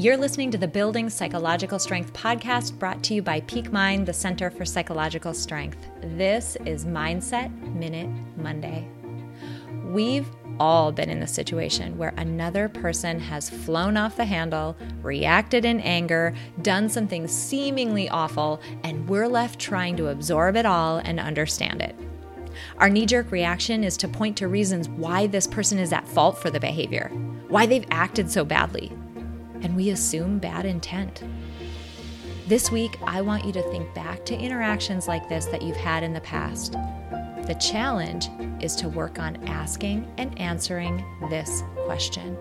You're listening to the Building Psychological Strength podcast brought to you by Peak Mind, the Center for Psychological Strength. This is Mindset Minute Monday. We've all been in the situation where another person has flown off the handle, reacted in anger, done something seemingly awful, and we're left trying to absorb it all and understand it. Our knee jerk reaction is to point to reasons why this person is at fault for the behavior, why they've acted so badly, and we assume bad intent. This week, I want you to think back to interactions like this that you've had in the past. The challenge is to work on asking and answering this question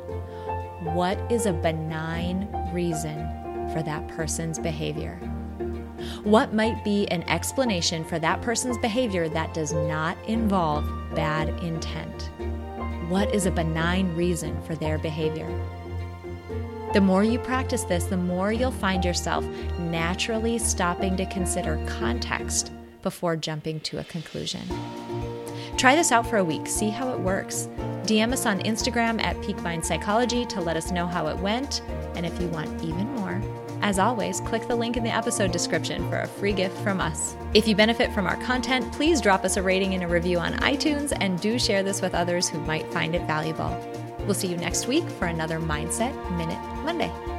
What is a benign reason for that person's behavior? What might be an explanation for that person's behavior that does not involve bad intent? What is a benign reason for their behavior? The more you practice this, the more you'll find yourself naturally stopping to consider context before jumping to a conclusion. Try this out for a week, see how it works. DM us on Instagram at Peak Psychology to let us know how it went. And if you want even more, as always, click the link in the episode description for a free gift from us. If you benefit from our content, please drop us a rating and a review on iTunes and do share this with others who might find it valuable. We'll see you next week for another Mindset Minute Monday.